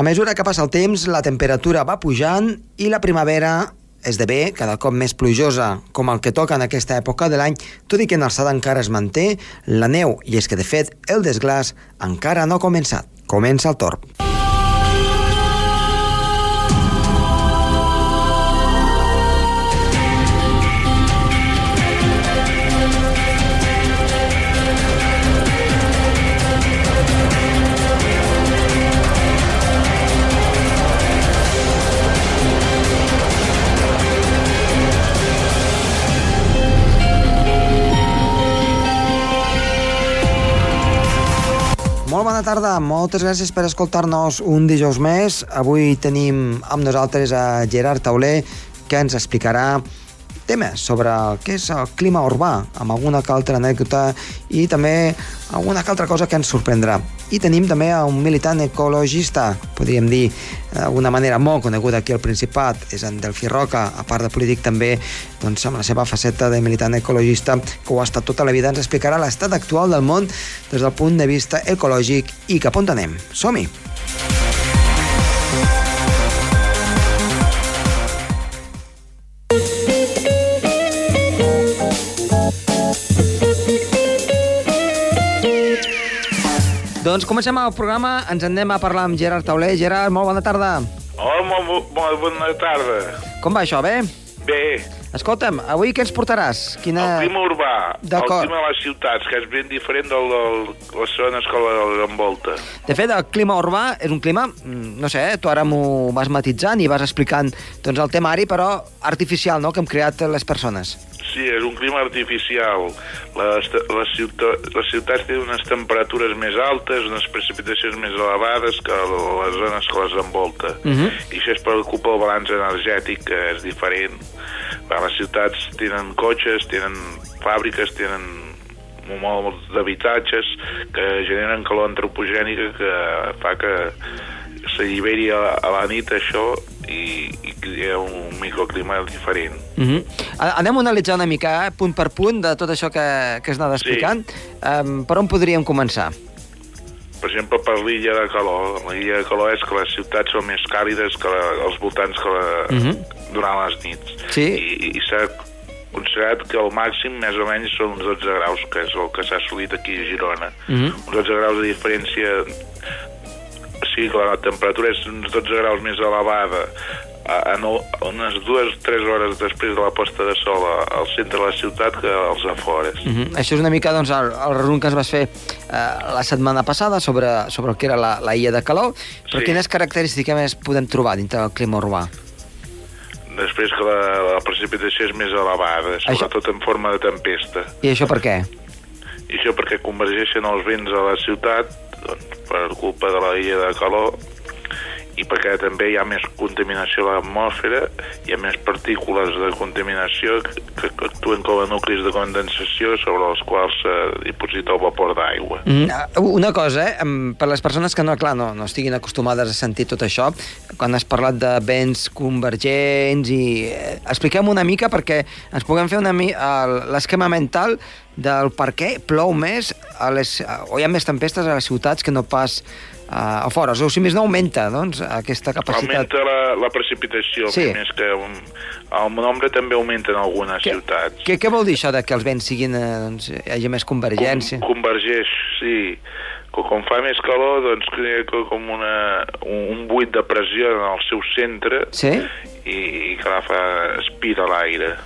A mesura que passa el temps, la temperatura va pujant i la primavera esdevé cada cop més plujosa, com el que toca en aquesta època de l'any, tot i que en alçada encara es manté la neu, i és que, de fet, el desglàs encara no ha començat. Comença el torb. Bona tarda, moltes gràcies per escoltar-nos un dijous més. Avui tenim amb nosaltres a Gerard Tauler, que ens explicarà temes sobre el que és el clima urbà, amb alguna que altra anècdota i també alguna que altra cosa que ens sorprendrà. I tenim també a un militant ecologista, podríem dir d'alguna manera molt conegut aquí al Principat, és en Delfí Roca, a part de polític també, doncs amb la seva faceta de militant ecologista, que ho ha estat tota la vida, ens explicarà l'estat actual del món des del punt de vista ecològic i cap on anem. Som-hi! Doncs comencem el programa, ens en anem a parlar amb Gerard Tauler. Gerard, molt bona tarda. Hola, molt, molt bona tarda. Com va això, bé? Bé, Escolta'm, avui què ens portaràs? Quina... el clima urbà, el clima de les ciutats, que és ben diferent de les zones que l'envolta. De fet, el clima urbà és un clima, mm, no sé, tu ara m'ho vas matitzant i vas explicant doncs, el temari, però artificial, no?, que hem creat les persones. Sí, és un clima artificial. Les, les, ciuta, les ciutats tenen unes temperatures més altes, unes precipitacions més elevades que les zones que les envolta. Mhm. I això és per culpa del balanç energètic, que és diferent. Les ciutats tenen cotxes, tenen fàbriques, tenen molts d'habitatges que generen calor antropogènica que fa que s'alliberi a, a la nit això i, i ha un microclima diferent. Mm -hmm. Anem a analitzar una mica, eh, punt per punt, de tot això que, que has anat explicant. Um, per on podríem començar? Per exemple, per l'illa de calor. L'illa de calor és que les ciutats són més càlides que la, els voltants que la, Mhm. durant les nits. Sí. I, i s'ha considerat que el màxim més o menys són uns 12 graus, que és el que s'ha assolit aquí a Girona. Mhm. Uns 12 graus de diferència... Que la temperatura és uns 12 graus més elevada a, a no, unes dues o tres hores després de la posta de sol a- al centre de la ciutat que als afores. Mm -hmm. Això és una mica doncs, el, el resum que ens vas fer eh, la setmana passada sobre, sobre el que era la, la illa de calor, però Sí. quines característiques més podem trobar dintre del clima urbà? Després que la, la precipitació és més elevada, Això- sobretot en forma de tempesta. I això per què? I això perquè convergeixen els vents a la ciutat doncs, per culpa de la illa de calor i perquè també hi ha més contaminació a l'atmosfera, hi ha més partícules de contaminació que, que actuen com a nuclis de condensació sobre els quals se diposita el vapor d'aigua. Mm, una cosa, eh? per les persones que no, clar, no, no estiguin acostumades a sentir tot això, quan has parlat de vents convergents i... Eh, expliquem una mica perquè ens puguem fer una mi el- l'esquema mental del per què plou més a les, o hi ha més tempestes a les ciutats que no pas a, fora. O sigui, més no augmenta doncs, aquesta capacitat. Augmenta la, la precipitació, Sí. més que un, el nombre també augmenta en algunes Què, ciutats. què, què vol dir això de que els vents siguin, eh, doncs, hi hagi més convergència? Com, convergeix, sí. Com, com fa més calor, doncs crea co- com una, un, un buit de pressió en el seu centre Sí? i, i que la fa aspira l'aire.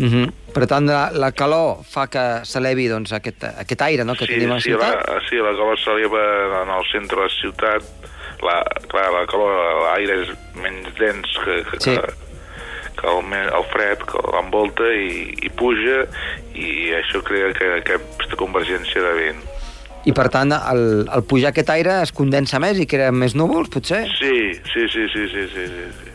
Uh -huh. Per tant, la, la calor fa que s'elevi doncs, aquest, aquest aire no, que sí, tenim a la sí, ciutat. La, sí, la calor s'eleva en el centre de la ciutat. La, clar, la calor, l'aire és menys dens que, que, Sí. que, que el, el fred que l'envolta i, i puja i això crea que, aquesta convergència de vent. I per tant, al, al pujar aquest aire es condensa més i crea més núvols, potser? Sí, sí, sí, sí, sí, sí, sí, sí.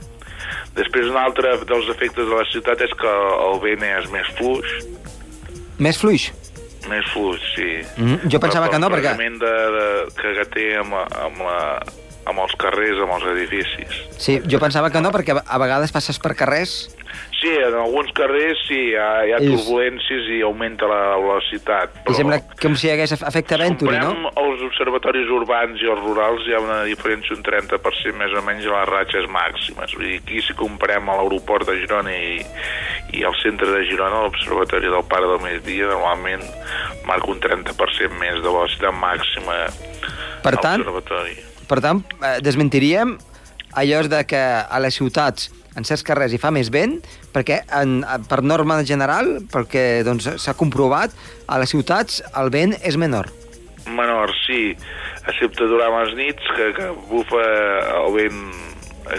Després un altre dels efectes de la ciutat és que el vent és més fluix, Més fluix? més fluix, sí. Mhm, jo pensava que no, perquè- L'element de, de, que té amb amb la amb els carrers, amb els edificis. Sí, jo pensava que no, perquè a vegades passes per carrers Sí, en alguns carrers sí, hi ha, hi ha És- turbulències i augmenta la velocitat. i sembla com si hi hagués efecte Venturi, no? els observatoris urbans i els rurals hi ha una diferència un 30% més o menys a les ratxes màximes. Vull dir, aquí si comprem a l'aeroport de Girona i, i al centre de Girona, l'observatori del Pare del Migdia, normalment marca un 30% més de velocitat màxima Per tant. Per tant, eh, desmentiríem allò de que a les ciutats en certs carrers hi fa més vent, perquè en, per norma general, perquè doncs, s'ha comprovat, a les ciutats el vent és menor. Menor, sí, excepte durant les nits, que, que bufa el vent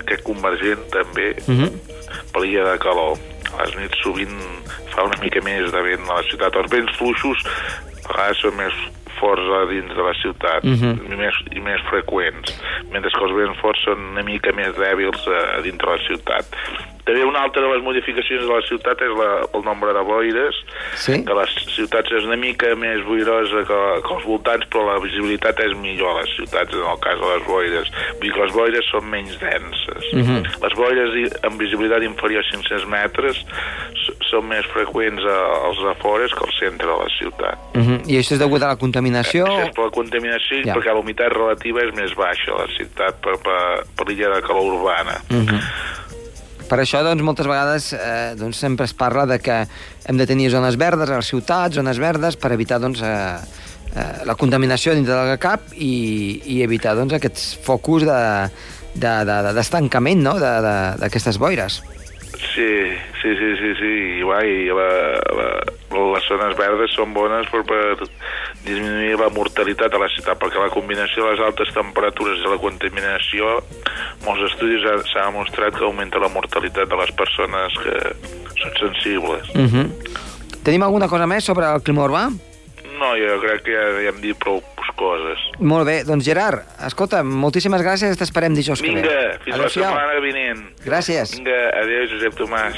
aquest convergent també, Mhm. per l'illa de calor. A les nits sovint fa una mica més de vent a la ciutat. Els vents fluixos a vegades són més forts a dins de la ciutat Mhm. i, més, i més freqüents, mentre que els vents forts són una mica més dèbils a, a dintre la ciutat. També una altra de les modificacions de la ciutat és la, el nombre de boires, Sí? que les ciutats és una mica més boirosa que, que els voltants, però la visibilitat és millor a les ciutats en el cas de les boires. Vull dir que les boires són menys denses. Mhm. Les boires amb visibilitat inferior a 500 metres són més freqüents als afores que al centre de la ciutat. Uh -huh. I això és degut a la contaminació? Això és per la contaminació Ja. perquè la humitat relativa és més baixa a la ciutat per, per, per l'illa de calor urbana. Uh -huh. Per això, doncs, moltes vegades eh, doncs, sempre es parla de que hem de tenir zones verdes a les ciutats, zones verdes, per evitar doncs, eh, eh, la contaminació dintre del cap i, i evitar doncs, aquests focus de, de, de, de, d'estancament no? de, de, d'aquestes boires. Sí, sí, sí, sí, sí. I, va, i la, la, les zones verdes són bones per, per disminuir la mortalitat a la ciutat, perquè la combinació de les altes temperatures i la contaminació, molts estudis ha- s'ha demostrat que augmenta la mortalitat de les persones que són sensibles. Uh -huh. Tenim alguna cosa més sobre el clima urbà? No, jo crec que ja, ja hem dit prou coses. Molt bé, doncs Gerard, escolta, moltíssimes gràcies, t'esperem dijous que ve. Vinga, fins la setmana vinent. Gràcies. Vinga, adéu, Josep Tomàs.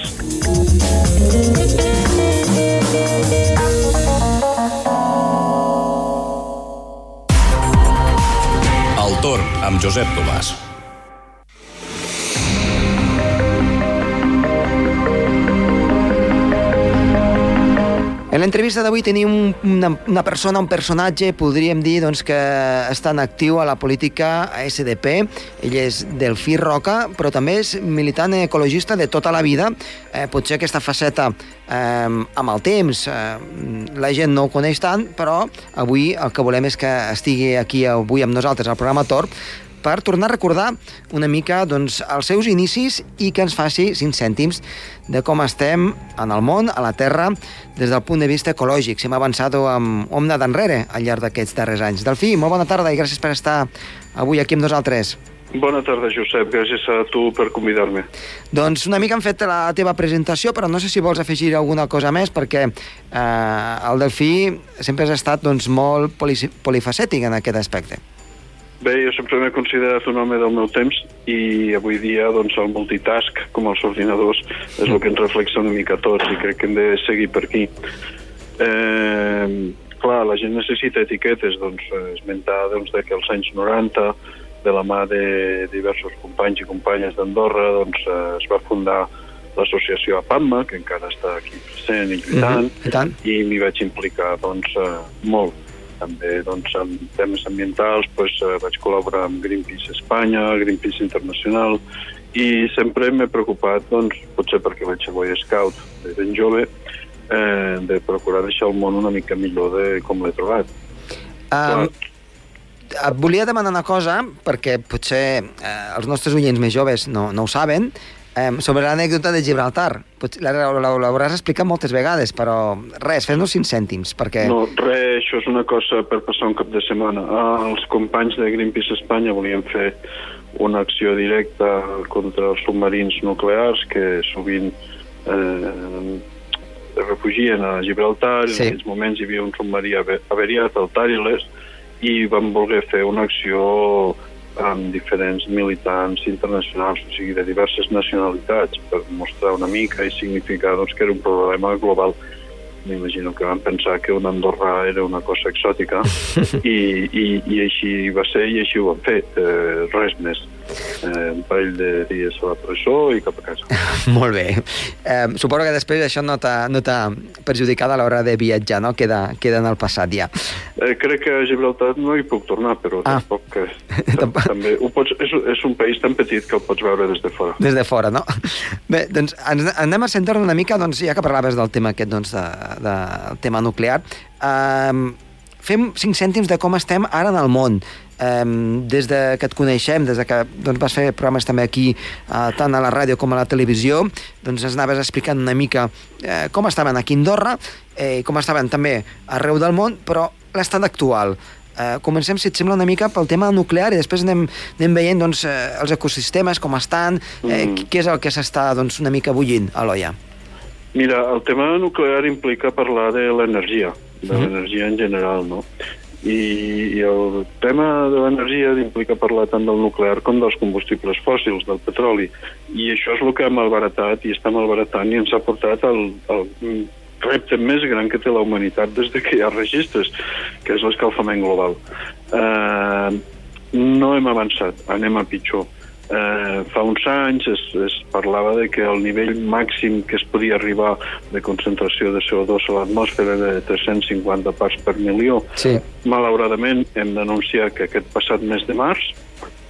El torn amb Josep Tomàs. L'entrevista d'avui tenim un- una, una persona, un personatge, podríem dir doncs, que està en actiu a la política a SDP. Ell és Delfí Roca, però també és militant ecologista de tota la vida. Eh, potser aquesta faceta eh, amb el temps eh, la gent no ho coneix tant, però avui el que volem és que estigui aquí avui amb nosaltres al programa Torp per tornar a recordar una mica doncs, els seus inicis i que ens faci 5 cèntims de com estem en el món, a la Terra, des del punt de vista ecològic. Si hem avançat o hem, o hem anat enrere al llarg d'aquests darrers anys. Delfí, molt bona tarda i gràcies per estar avui aquí amb nosaltres. Bona tarda, Josep. Gràcies a tu per convidar-me. Doncs una mica hem fet la teva presentació, però no sé si vols afegir alguna cosa més, perquè eh, el Delfí sempre has estat doncs, molt poli polifacètic en aquest aspecte. Bé, jo sempre m'he considerat un home del meu temps i avui dia doncs, el multitask, com els ordinadors, és el que ens reflexa una mica tots i crec que hem de seguir per aquí. Eh, clar, la gent necessita etiquetes, doncs, esmentar doncs, que als anys 90, de la mà de diversos companys i companyes d'Andorra, doncs, es va fundar l'associació APAMA, que encara està aquí present i lluitant, Mhm, i tant. i m'hi vaig implicar doncs, eh, molt. També doncs, en temes ambientals doncs, eh, vaig col·laborar amb Greenpeace Espanya, Greenpeace Internacional, i sempre m'he preocupat, doncs, potser perquè vaig ser Boy Scout de ben jove, eh, de procurar deixar el món una mica millor de com l'he trobat. Um, et volia demanar una cosa, perquè potser eh, els nostres oients més joves no, no ho saben, eh, sobre l'anècdota de Gibraltar. Potser la- la- la- L'hauràs explicat moltes vegades, però res, fes-nos cinc cèntims, perquè... No, res, això és una cosa per passar un cap de setmana. Ah, els companys de Greenpeace Espanya volien fer una acció directa contra els submarins nuclears que sovint eh, refugien a Gibraltar, Sí. en aquells moments hi havia un submarí ave- averiat al Tàriles i van voler fer una acció amb diferents militants internacionals, o sigui, de diverses nacionalitats, per mostrar una mica i significar doncs, que era un problema global. M'imagino que van pensar que una Andorra era una cosa exòtica i, i, i així va ser i així ho van fer, eh, res més eh, un parell de dies a la presó i cap a casa. Molt bé. Eh, suposo que després això no t'ha no perjudicat a l'hora de viatjar, no? Queda, queda en el passat ja. Eh, crec que a Gibraltar no hi puc tornar, però ah. tampoc que... també ho pots, és, és un país tan petit que el pots veure des de fora. Des de fora, no? Bé, doncs anem a centrar una mica, doncs, ja que parlaves del tema aquest, doncs, de, de, del tema nuclear. Eh, fem cinc cèntims de com estem ara en el món. Um, des de que et coneixem, des de que doncs, vas fer programes també aquí, uh, tant a la ràdio com a la televisió, doncs ens anaves explicant una mica uh, com estaven aquí a Andorra, eh, com estaven també arreu del món, però l'estat actual. Uh, comencem, si et sembla, una mica pel tema nuclear i després anem, anem veient doncs, uh, els ecosistemes, com estan, eh, mm. què és el que s'està doncs, una mica bullint a l'olla. Mira, el tema nuclear implica parlar de l'energia, de mm. l'energia en general, no? I, i el tema de l'energia implica parlar tant del nuclear com dels combustibles fòssils, del petroli. I això és el que ha malbaratat i està malbaratant i ens ha portat al, al repte més gran que té la humanitat des de que hi ha registres, que és l'escalfament global. Eh, no hem avançat, anem a pitjor. Eh, fa uns anys es, es parlava de que el nivell màxim que es podia arribar de concentració de CO2 a l'atmosfera era de 350 parts per milió. Sí. Malauradament hem d'anunciar que aquest passat mes de març,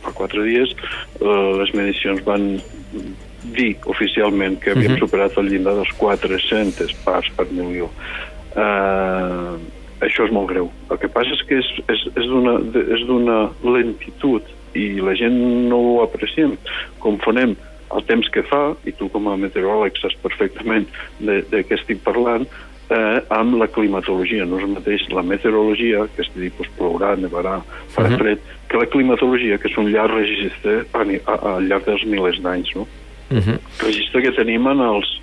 fa quatre dies, eh, les medicions van dir oficialment que havíem uh mhm. -huh. superat el llindar dels 400 parts per milió. Eh, això és molt greu. El que passa és que és, és, és d'una lentitud i la gent no ho apreciem. Confonem el temps que fa, i tu com a meteoròleg saps perfectament de, de què estic parlant, eh, amb la climatologia. No és el mateix la meteorologia, que es dir, pues, plourà, nevarà, farà uh -huh. fred, que la climatologia, que és un llarg registre al llarg dels milers d'anys. No? Uh -huh. Registre que tenim en els,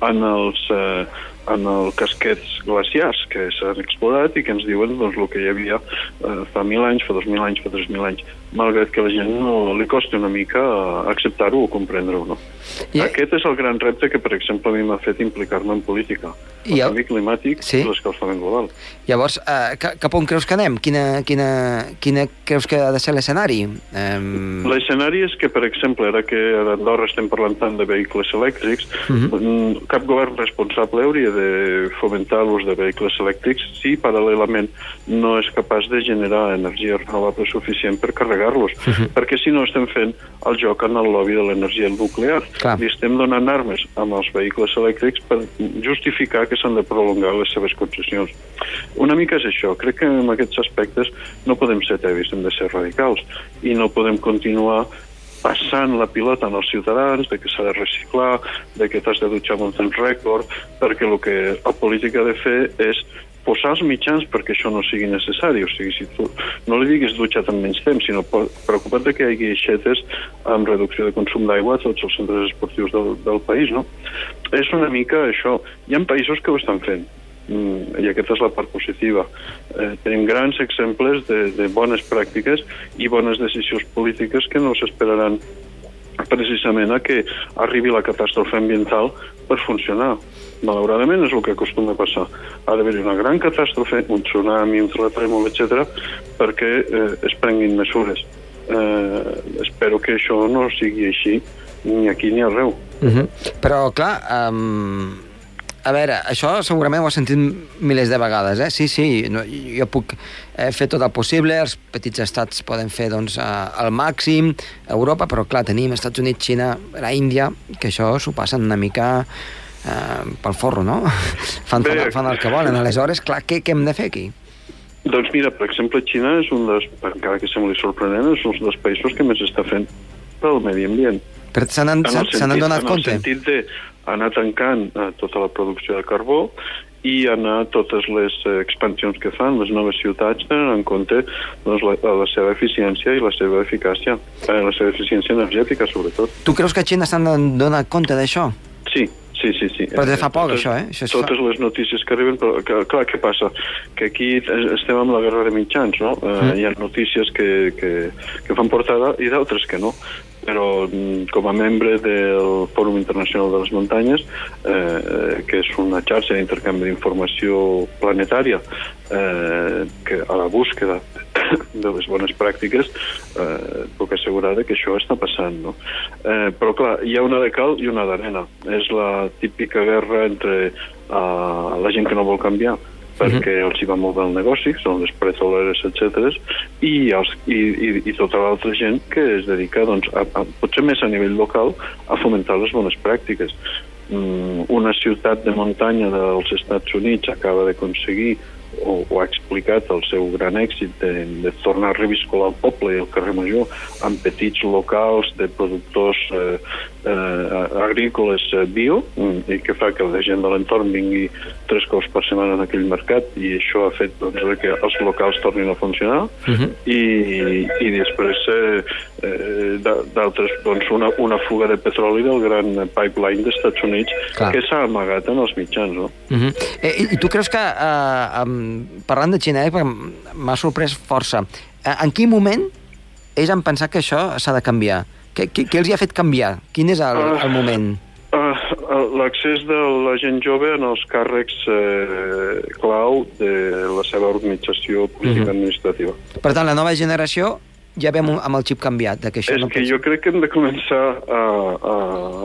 en els eh, en els casquets glaciars que s'han explorat i que ens diuen doncs, el que hi havia eh, fa mil anys, fa dos mil anys, fa tres mil anys, malgrat que la gent no li costa una mica acceptar-ho o comprendre-ho. No? I... Aquest és el gran repte que, per exemple, a mi m'ha fet implicar-me en política. El I el... canvi climàtic sí? i l'escalfament global. Llavors, eh, cap on creus que anem? Quina, quina, quina creus que ha de ser l'escenari? Um... L'escenari és que, per exemple, ara que a Andorra estem parlant tant de vehicles elèctrics, uh mhm. -huh. cap govern responsable hauria de fomentar l'ús de vehicles elèctrics si paral·lelament no és capaç de generar energia renovable suficient per carregar-los, uh mhm. -huh. perquè si no estem fent el joc en el lobby de l'energia nuclear. Clar. Li estem donant armes amb els vehicles elèctrics per justificar que s'han de prolongar les seves concessions. Una mica és això. Crec que en aquests aspectes no podem ser tevis, hem de ser radicals i no podem continuar passant la pilota als ciutadans, de que s'ha de reciclar, de que t'has de dutxar amb un temps rècord, perquè el que la política ha de fer és posar els mitjans perquè això no sigui necessari. O sigui, si tu no li diguis dutxat en menys temps, sinó preocupat que hi hagi aixetes amb reducció de consum d'aigua a tots els centres esportius del, del país, no? És una mica això. Hi ha països que ho estan fent Mm, i aquesta és la part positiva. Eh, tenim grans exemples de, de bones pràctiques i bones decisions polítiques que no s'esperaran precisament a que arribi la catàstrofe ambiental per funcionar. Malauradament és el que acostuma a passar. Ha d'haver una gran catàstrofe, un tsunami, un terratrèmol, etc., perquè eh, es prenguin mesures. Eh, espero que això no sigui així ni aquí ni arreu. Uh mhm. -huh. Però, clar, um, a veure, això segurament ho has sentit milers de vegades, eh? Sí, sí, no, jo puc eh, fer tot el possible, els petits estats poden fer doncs, eh, el màxim, Europa, però clar, tenim Estats Units, Xina, la Índia, que això s'ho passen una mica pel forro, no? fan, fan, fan el que volen, aleshores, clar, què, què hem de fer aquí? Doncs mira, per exemple, Xina és un dels, encara que sembli sorprenent, és un dels països que més està fent pel medi ambient. Però se n'han donat compte? En el sentit de anar tancant eh, tota la producció de carbó i anar totes les eh, expansions que fan, les noves ciutats, tenen en compte doncs, la, la seva eficiència i la seva eficàcia, eh, la seva eficiència energètica, sobretot. Tu creus que a Xina s'han donat compte d'això? Sí, Sí, sí, sí. Però de fa poc, totes, això, eh? Això totes fa... les notícies que arriben, però que, clar, què passa? Que aquí estem amb la guerra de mitjans, no? Mm. Uh, hi ha notícies que, que, que fan portada i d'altres que no. però mm, com a membre del Fòrum Internacional de les Muntanyes, eh, que és una xarxa d'intercanvi d'informació planetària, eh, que a la búsqueda de les bones pràctiques eh, puc assegurar que això està passant. No? Eh, però clar, hi ha una de cal i una d'arena. És la típica guerra entre eh, la gent que no vol canviar perquè uh -huh. els hi va molt bé el negoci, són les petroleres, etc. I, els, i, i, i tota l'altra gent que es dedica, doncs, a, a, potser més a nivell local, a fomentar les bones pràctiques. Mm, una ciutat de muntanya dels Estats Units acaba d'aconseguir o, o ha explicat el seu gran èxit de, de tornar a reviscolar el poble i el carrer Major amb petits locals de productors eh, eh, agrícoles eh, bio mm, i que fa que la gent de l'entorn vingui tres cops per setmana en aquell mercat i això ha fet doncs, que els locals tornin a funcionar uh -huh. i, i després eh, eh, d'altres, doncs una, una fuga de petroli del gran pipeline dels Estats Units Clar. que s'ha amagat en els mitjans no? Uh -huh. eh, I tu creus que eh, parlant de Xina, eh, m'ha sorprès força eh, en quin moment ells han pensat que això s'ha de canviar què, què, què els hi ha fet canviar? Quin és el, el moment? Uh, uh, L'accés de la gent jove en els càrrecs eh, clau de la seva organització política uh mhm. -huh. administrativa. Per tant, la nova generació ja vem amb el xip canviat. De que això és no que jo crec que hem de començar a, a,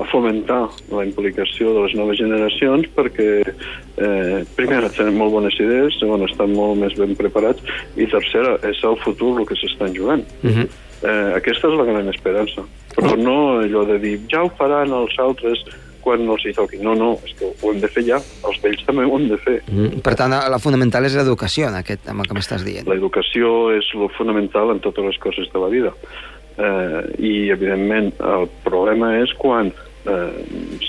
a fomentar la implicació de les noves generacions perquè, eh, primera, tenen molt bones idees, segona, estan molt més ben preparats i tercera, és el futur el que s'estan jugant. Uh mhm. -huh. eh, aquesta és la gran esperança. Però no allò de dir, ja ho faran els altres quan no els hi toqui. No, no, és que ho hem de fer ja. Els vells també ho hem de fer. Mm, per tant, la fonamental és l'educació, en aquest, amb el que m'estàs dient. L'educació és lo fonamental en totes les coses de la vida. Eh, I, evidentment, el problema és quan eh,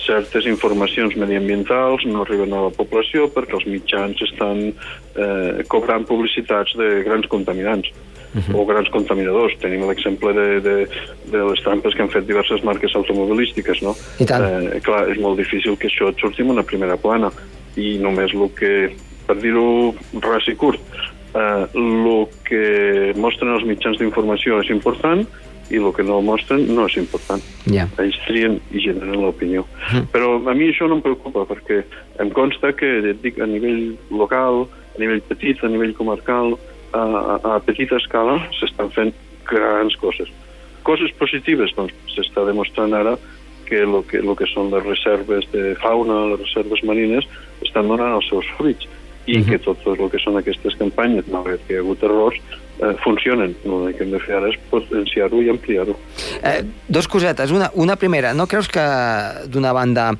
certes informacions mediambientals no arriben a la població perquè els mitjans estan eh, cobrant publicitats de grans contaminants uh -huh. o grans contaminadors. Tenim l'exemple de, de, de les trampes que han fet diverses marques automobilístiques, no? I tant. Eh, clar, és molt difícil que això et surti en una primera plana i només el que, per dir-ho ras i curt, eh, el que mostren els mitjans d'informació és important i el que no mostren no és important. Yeah. Ells trien i generen l'opinió. -huh. Però a mi això no em preocupa perquè em consta que, et dic, a nivell local, a nivell petit, a nivell comarcal, a, a petita escala s'estan fent grans coses. Coses positives, doncs s'està demostrant ara que el que, lo que són les reserves de fauna, les reserves marines, estan donant els seus fruits i uh -huh. que tot el que són aquestes campanyes, malgrat que hi ha hagut errors, eh, funcionen. El que hem de fer ara és potenciar-ho i ampliar-ho. Eh, dos cosetes. Una, una primera, no creus que d'una banda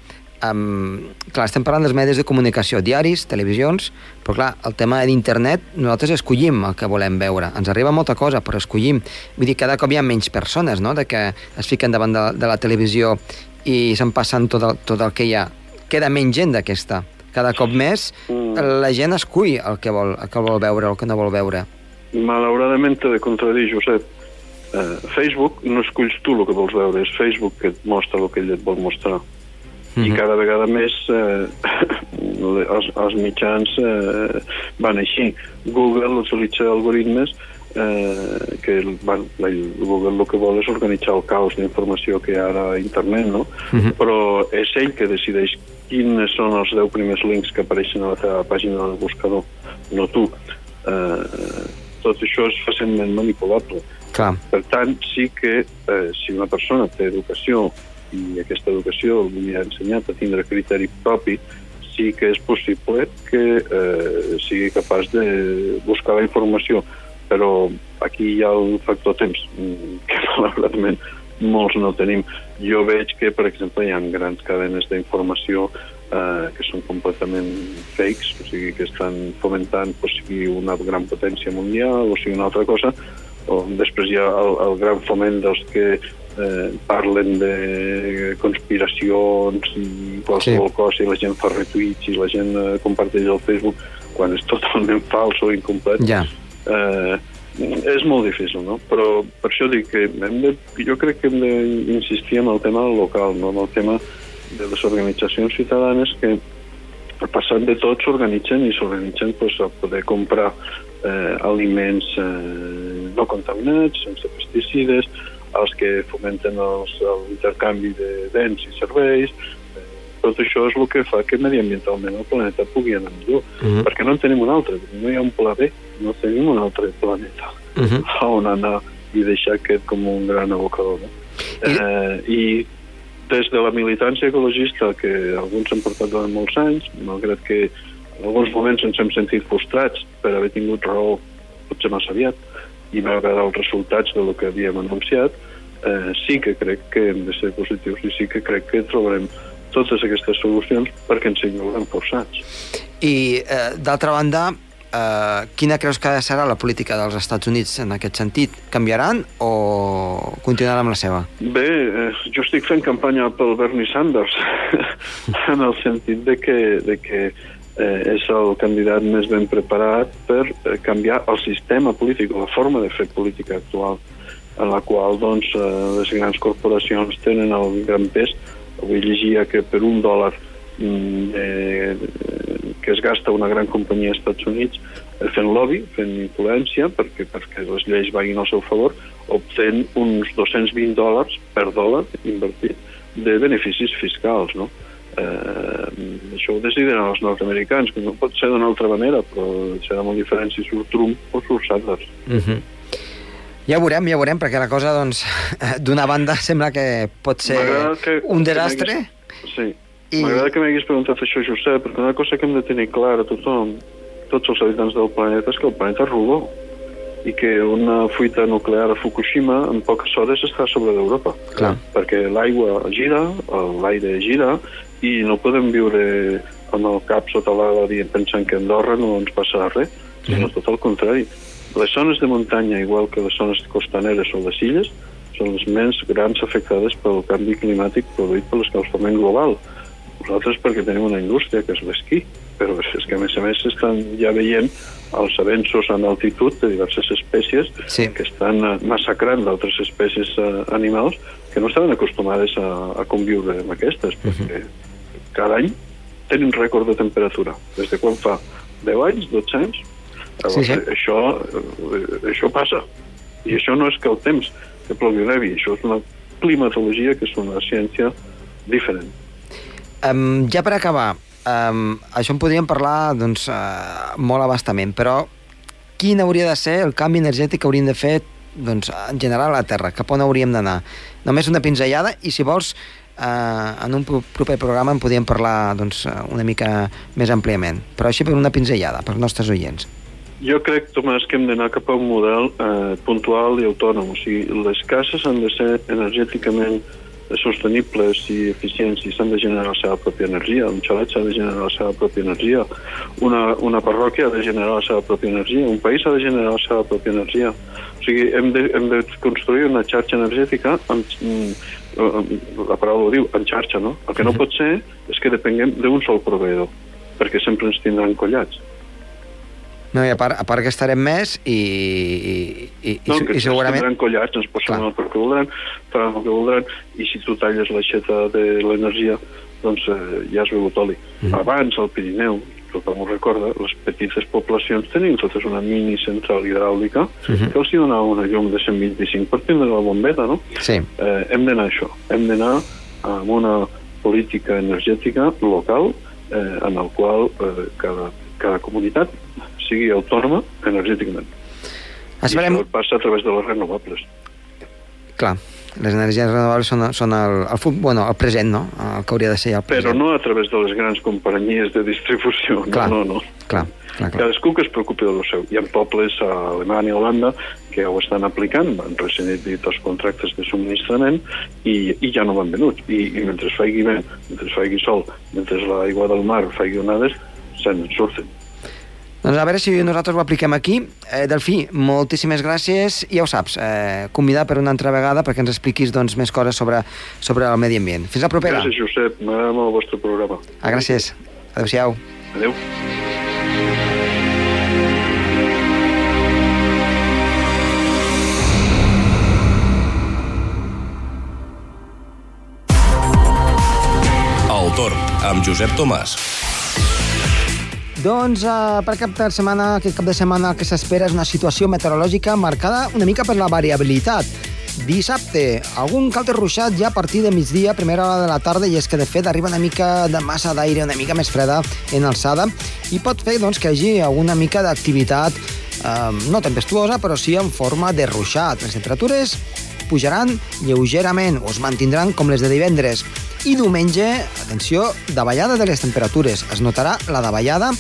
um, clar, estem parlant dels medis de comunicació, diaris, televisions, però clar, el tema d'internet, nosaltres escollim el que volem veure. Ens arriba molta cosa, però escollim. Vull dir, cada cop hi ha menys persones, no?, de que es fiquen davant de, de la televisió i se'n passen tot el, tot el que hi ha. Queda menys gent d'aquesta. Cada cop més mm. la gent escull el que vol, el que vol veure, el que no vol veure. Malauradament t'he de contradir, Josep. Uh, Facebook no esculls tu el que vols veure, és Facebook que et mostra el que ell et vol mostrar. -huh. i mhm. cada vegada més eh, els, els mitjans eh, van així. Google utilitza algoritmes eh, que van, la, Google el que vol és organitzar el caos d'informació que hi ha a internet, no? Uh mhm. -huh. Però és ell que decideix quins són els 10 primers links que apareixen a la teva pàgina del buscador, no tu. Eh, tot això és fàcilment manipulable. Clar. Per tant, sí que eh, si una persona té educació i aquesta educació li ha ensenyat a tindre criteri propi, sí que és possible que eh, sigui capaç de buscar la informació, però aquí hi ha el factor temps, mm, que malauradament molts no tenim. Jo veig que, per exemple, hi ha grans cadenes d'informació eh, que són completament fakes, o sigui, que estan fomentant pues, sigui una gran potència mundial o sigui una altra cosa, o després hi ha el, el gran foment dels que eh, parlen de conspiracions i qualsevol sí. cosa i la gent fa retuits i la gent eh, comparteix al Facebook quan és totalment fals o incomplet ja. eh, és molt difícil, no? Però per això dic que hem de, jo crec que hem d'insistir en el tema local, no? en el tema de les organitzacions ciutadanes que passant de tot s'organitzen i s'organitzen pues, a poder comprar eh, aliments eh, no contaminats, sense pesticides, els que fomenten l'intercanvi de béns i serveis, eh, tot això és el que fa que mediambientalment el planeta pugui anar millor, Mhm. perquè no en tenim un altre, no hi ha un pla B, no tenim un altre planeta Mhm. a on anar i deixar aquest com un gran abocador. No? I- Eh, I des de la militància ecologista, que alguns han portat durant molts anys, malgrat que en alguns moments ens hem sentit frustrats per haver tingut raó potser massa aviat i no agradar els resultats del que havíem anunciat, eh, sí que crec que hem de ser positius i sí que crec que trobarem totes aquestes solucions perquè ens hi veurem forçats. I, eh, d'altra banda, eh, quina creus que serà la política dels Estats Units en aquest sentit? Canviaran o continuaran amb la seva? Bé, eh, jo estic fent campanya pel Bernie Sanders en el sentit de que, de que eh, és el candidat més ben preparat per eh, canviar el sistema polític, la forma de fer política actual, en la qual doncs, eh, les grans corporacions tenen el gran pes. Avui llegia que per un dòlar eh, que es gasta una gran companyia als Estats Units eh, fent lobby, fent influència perquè, perquè les lleis vagin al seu favor, obtén uns 220 dòlars per dòlar invertit de beneficis fiscals, no? Eh, això ho deciden els nord-americans, que no pot ser d'una altra manera, però serà molt diferent si surt Trump o surt Sanders. Uh -huh. Ja ho veurem, ja ho veurem, perquè la cosa, doncs, d'una banda sembla que pot ser que- un desastre. Sí. I-. M'agrada que m'haguis preguntat això, Josep, perquè una cosa que hem de tenir clara tothom, tots els habitants del planeta, és que el planeta és rodó i que una fuita nuclear a Fukushima en poques hores està sobre d'Europa. Clar. Perquè l'aigua gira, l'aire gira, i no podem viure amb el cap sota l'ala dient pensant que a Andorra no ens passarà res, sinó tot el contrari. Les zones de muntanya, igual que les zones costaneres o les illes, són les més grans afectades pel canvi climàtic produït per l'escalfament global. Nosaltres perquè tenim una indústria que és l'esquí, però és que a més a més estan ja veient els avenços en altitud de diverses espècies Sí. que estan massacrant d'altres espècies eh, animals que no estaven acostumades a, a conviure amb aquestes, perquè cada any tenen rècord de temperatura. Des de quan fa 10 anys, 12 anys, Llavors, Sí, sí. Això, eh, això passa. I això no és que el temps que plogui nevi, això és una climatologia que és una ciència diferent. Um, ja per acabar, um, això en podríem parlar doncs, uh, molt abastament, però quin hauria de ser el canvi energètic que hauríem de fer doncs, en general a la Terra? Cap on hauríem d'anar? Només una pinzellada i, si vols, uh, en un pro- proper programa en podríem parlar doncs, eh, una mica més àmpliament. Però així per una pinzellada, pels nostres oients. Jo crec, Tomàs, que hem d'anar cap a un model eh, puntual i autònom. O sigui, les cases han de ser energèticament eh, sostenibles i eficients i s'han de generar la seva pròpia energia. Un xalet s'ha de generar la seva pròpia energia. Una, una parròquia ha de generar la seva pròpia energia. Un país ha de generar la seva pròpia energia. O sigui, hem de, hem de construir una xarxa energètica amb, mm, eh, la paraula ho diu, en xarxa, no? El que no pot ser és que depenguem d'un sol proveïdor, perquè sempre ens tindran collats. No, i a part, a part que estarem més i, i, i, No, i, que i segurament... tindran collats, ens posen Clar. el que voldran, faran el que voldran, i si tu talles l'aixeta de l'energia, doncs eh, ja has begut oli. Mhm. Abans, al Pirineu, tothom ho recorda, les petites poblacions tenien totes una mini central hidràulica Mhm. que els hi donava una llum de 125 per tindre la bombeta, no? Sí. Eh, hem d'anar a això, hem d'anar amb una política energètica local eh, en el qual eh, cada, cada comunitat sigui autònoma energèticament. Esperem... I això passa a través de les renovables. Clar, les energies renovables són, són el, el, bueno, el present, no? El que hauria de ser el present. Però no a través de les grans companyies de distribució. Clar. No, no, no. Clar, clar, clar. Cadascú que es preocupi de lo seu. Hi ha pobles a Alemanya i Holanda que ho estan aplicant, han rescindit els contractes de subministrament i, i ja no van venuts. I, I mentre faigui vent, mentre faigui sol, mentre l'aigua del mar faigui onades, se'n surten. Doncs a veure si nosaltres ho apliquem aquí. Eh, Delfí, moltíssimes gràcies. I ja ho saps, eh, convidar per una altra vegada perquè ens expliquis doncs, més coses sobre, sobre el medi ambient. Fins la propera. Gràcies, Josep. M'agrada molt el vostre programa. Ah, gràcies. Adéu-siau. Adéu. El torn amb Josep Tomàs. Doncs eh, per cap de setmana, aquest cap de setmana el que s'espera és una situació meteorològica marcada una mica per la variabilitat. Dissabte, algun calte ruixat ja a partir de migdia, primera hora de la tarda, i és que de fet arriba una mica de massa d'aire, una mica més freda en alçada, i pot fer doncs, que hi hagi alguna mica d'activitat eh, no tempestuosa, però sí en forma de ruixat. Les temperatures pujaran lleugerament o es mantindran com les de divendres. I diumenge, atenció, davallada de les temperatures. Es notarà la davallada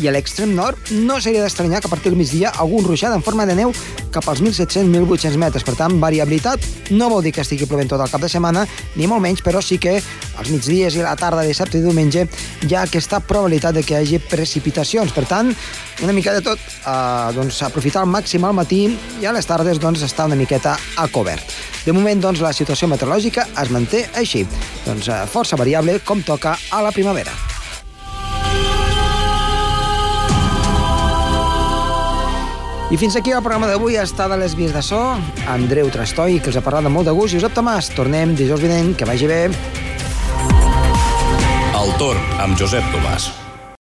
i a l'extrem nord no seria d'estranyar que a partir del migdia algun ruixat en forma de neu cap als 1.700-1.800 metres. Per tant, variabilitat no vol dir que estigui plovent tot el cap de setmana, ni molt menys, però sí que als migdies i la tarda, dissabte i diumenge, hi ha aquesta probabilitat de que hi hagi precipitacions. Per tant, una mica de tot, eh, doncs, aprofitar al màxim al matí i a les tardes doncs, estar una miqueta a cobert. De moment, doncs, la situació meteorològica es manté així. Doncs, eh, força variable, com toca a la primavera. I fins aquí el programa d'avui està de les vies de so. Andreu Trastoi, que els ha parlat amb molt de gust, i Josep Tomàs. Tornem dijous vinent, que vagi bé. El torn amb Josep Tomàs.